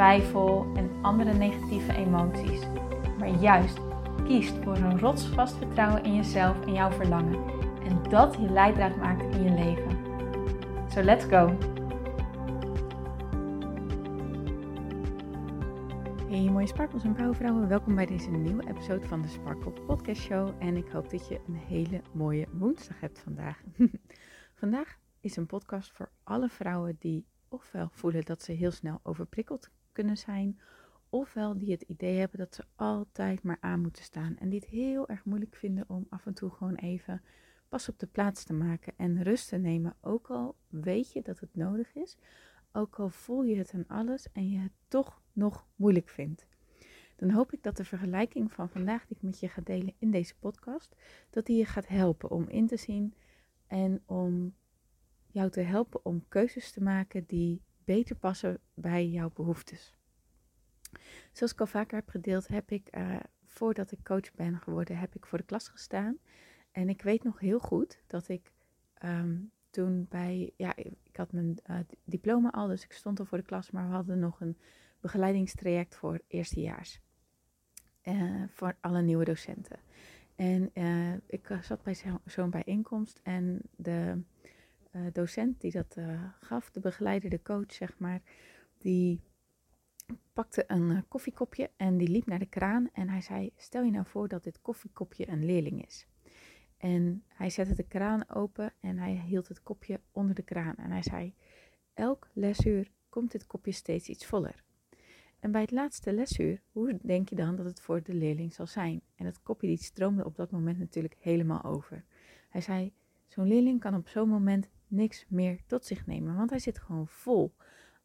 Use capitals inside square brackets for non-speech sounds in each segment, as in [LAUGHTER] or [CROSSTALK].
twijfel en andere negatieve emoties maar juist kiest voor een rotsvast vertrouwen in jezelf en jouw verlangen. En dat je leidraad maakt in je leven. So let's go! Hey mooie sparkels en powervrouwen, welkom bij deze nieuwe episode van de Sparkle Podcast Show. En ik hoop dat je een hele mooie woensdag hebt vandaag. [LAUGHS] vandaag is een podcast voor alle vrouwen die ofwel voelen dat ze heel snel overprikkeld kunnen zijn ofwel die het idee hebben dat ze altijd maar aan moeten staan en die het heel erg moeilijk vinden om af en toe gewoon even pas op de plaats te maken en rust te nemen. Ook al weet je dat het nodig is, ook al voel je het aan alles en je het toch nog moeilijk vindt. Dan hoop ik dat de vergelijking van vandaag die ik met je ga delen in deze podcast, dat die je gaat helpen om in te zien en om jou te helpen om keuzes te maken die beter passen bij jouw behoeftes. Zoals ik al vaker heb gedeeld, heb ik uh, voordat ik coach ben geworden, heb ik voor de klas gestaan. En ik weet nog heel goed dat ik um, toen bij, ja, ik had mijn uh, diploma al, dus ik stond al voor de klas, maar we hadden nog een begeleidingstraject voor eerstejaars. Uh, voor alle nieuwe docenten. En ik zat bij zo'n bijeenkomst en de docent die dat gaf, de begeleider, de coach, zeg maar, die pakte een eh, koffiekopje en die liep naar de kraan en hij zei: Stel je nou voor dat dit koffiekopje een leerling is. En hij zette de kraan open en hij hield het kopje onder de kraan en hij zei: Elk lesuur komt dit kopje steeds iets voller. En bij het laatste lesuur, hoe denk je dan dat het voor de leerling zal zijn? En het kopje die stroomde op dat moment natuurlijk helemaal over. Hij zei: Zo'n leerling kan op zo'n moment niks meer tot zich nemen, want hij zit gewoon vol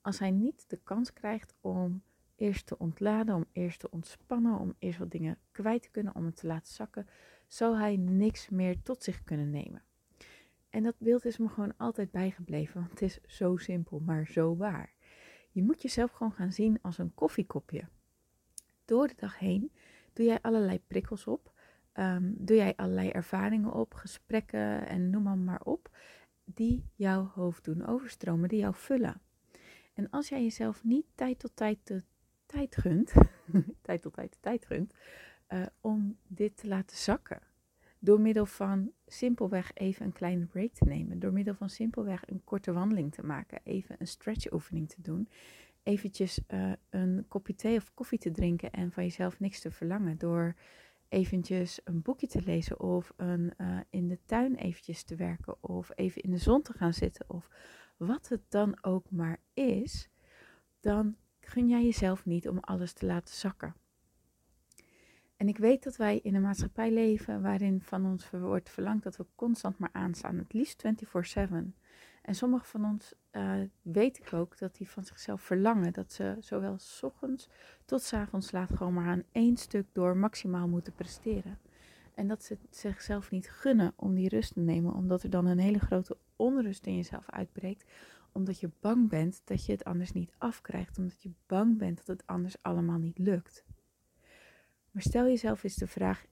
als hij niet de kans krijgt om eerst te ontladen, om eerst te ontspannen, om eerst wat dingen kwijt te kunnen, om het te laten zakken, zal hij niks meer tot zich kunnen nemen. En dat beeld is me gewoon altijd bijgebleven, want het is zo simpel, maar zo waar. Je moet jezelf gewoon gaan zien als een koffiekopje. Door de dag heen doe jij allerlei prikkels op, um, doe jij allerlei ervaringen op, gesprekken en noem maar, maar op, die jouw hoofd doen overstromen, die jou vullen. En als jij jezelf niet tijd tot tijd de tijd gunt, [LAUGHS] tijd tot tijd de tijd gunt, uh, om dit te laten zakken. Door middel van simpelweg even een kleine break te nemen. Door middel van simpelweg een korte wandeling te maken. Even een stretchoefening te doen. Eventjes uh, een kopje thee of koffie te drinken en van jezelf niks te verlangen. Door eventjes een boekje te lezen of een, uh, in de tuin eventjes te werken. Of even in de zon te gaan zitten. Of wat het dan ook maar is, dan gun jij jezelf niet om alles te laten zakken. En ik weet dat wij in een maatschappij leven waarin van ons wordt verlangd dat we constant maar aanstaan, het liefst 24/7. En sommige van ons uh, weet ik ook dat die van zichzelf verlangen dat ze zowel s ochtends tot s avonds laat gewoon maar aan één stuk door maximaal moeten presteren. En dat ze zichzelf niet gunnen om die rust te nemen, omdat er dan een hele grote onrust in jezelf uitbreekt. Omdat je bang bent dat je het anders niet afkrijgt, omdat je bang bent dat het anders allemaal niet lukt. Maar stel jezelf eens de vraag: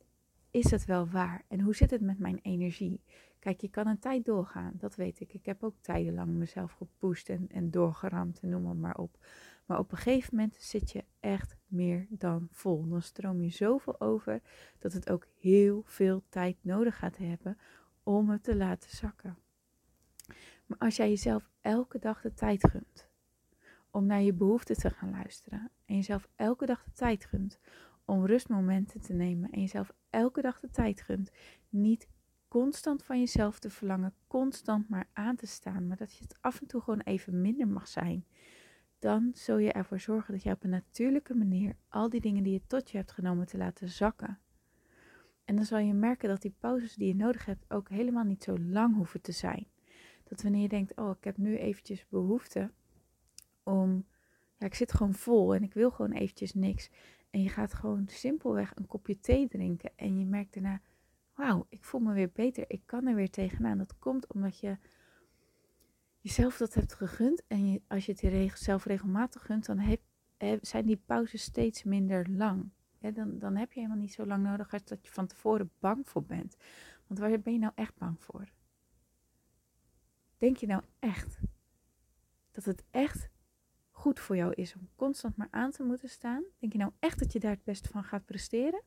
is het wel waar? En hoe zit het met mijn energie? Kijk, je kan een tijd doorgaan, dat weet ik. Ik heb ook tijdenlang mezelf gepusht en, en doorgeramd en noem maar, maar op. Maar op een gegeven moment zit je echt meer dan vol. Dan stroom je zoveel over dat het ook heel veel tijd nodig gaat hebben om het te laten zakken. Maar als jij jezelf elke dag de tijd gunt om naar je behoeften te gaan luisteren en jezelf elke dag de tijd gunt om rustmomenten te nemen en jezelf elke dag de tijd gunt, niet constant van jezelf te verlangen, constant maar aan te staan, maar dat je het af en toe gewoon even minder mag zijn dan zul je ervoor zorgen dat je op een natuurlijke manier al die dingen die je tot je hebt genomen te laten zakken. En dan zal je merken dat die pauzes die je nodig hebt ook helemaal niet zo lang hoeven te zijn. Dat wanneer je denkt, oh ik heb nu eventjes behoefte om, ja ik zit gewoon vol en ik wil gewoon eventjes niks. En je gaat gewoon simpelweg een kopje thee drinken en je merkt daarna, wauw, ik voel me weer beter, ik kan er weer tegenaan. Dat komt omdat je jezelf dat hebt gegund en je, als je het jezelf regelmatig gunt, dan zijn die pauzes steeds minder lang. dan, dan heb je helemaal niet zo lang nodig als dat je van tevoren bang voor bent. Want waar ben je nou echt bang voor? Denk je nou echt dat het echt goed voor jou is om constant maar aan te moeten staan? Denk je nou echt dat je daar het beste van gaat presteren?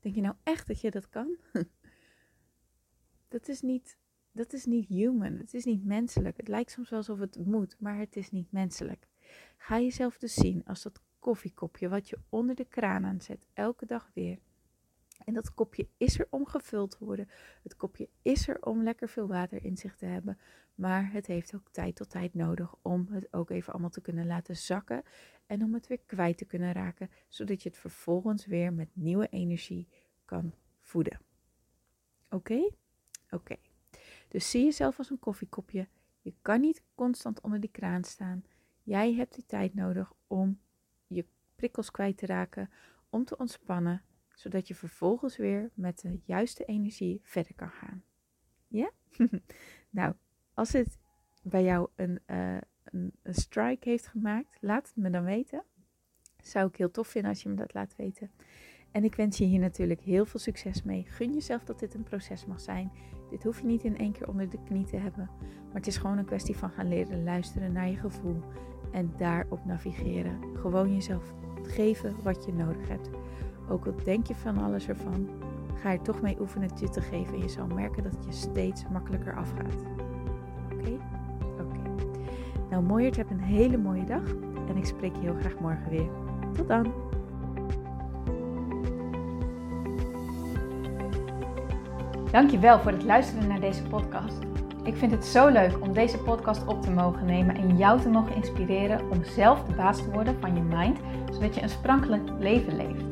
Denk je nou echt dat je dat kan? [LAUGHS] dat, is niet, dat is niet human. Het is niet menselijk. Het lijkt soms wel alsof het moet, maar het is niet menselijk. Ga jezelf dus zien als dat koffiekopje wat je onder de kraan aanzet, elke dag weer. En dat kopje is er om gevuld te worden. Het kopje is er om lekker veel water in zich te hebben. Maar het heeft ook tijd tot tijd nodig om het ook even allemaal te kunnen laten zakken. En om het weer kwijt te kunnen raken. Zodat je het vervolgens weer met nieuwe energie kan voeden. Oké? Oké. Dus zie jezelf als een koffiekopje. Je kan niet constant onder die kraan staan. Jij hebt die tijd nodig om je prikkels kwijt te raken, om te ontspannen, zodat je vervolgens weer met de juiste energie verder kan gaan. Ja? [LAUGHS] nou, als het bij jou een, uh, een, een, strike heeft gemaakt, laat het me dan weten. Zou ik heel tof vinden als je me dat laat weten. En ik wens je hier natuurlijk heel veel succes mee. Gun jezelf dat dit een proces mag zijn. Dit hoef je niet in één keer onder de knie te hebben. Maar het is gewoon een kwestie van gaan leren luisteren naar je gevoel. En daarop navigeren. Gewoon jezelf geven wat je nodig hebt. Ook al denk je van alles ervan, ga er toch mee oefenen het je te geven. En je zal merken dat het je steeds makkelijker afgaat. Oké? Oké. Nou, mooiert, heb een hele mooie dag. En ik spreek je heel graag morgen weer. Tot dan! Dankjewel voor het luisteren naar deze podcast. Ik vind het zo leuk om deze podcast op te mogen nemen en jou te mogen inspireren om zelf de baas te worden van je mind, zodat je een sprankelijk leven leeft.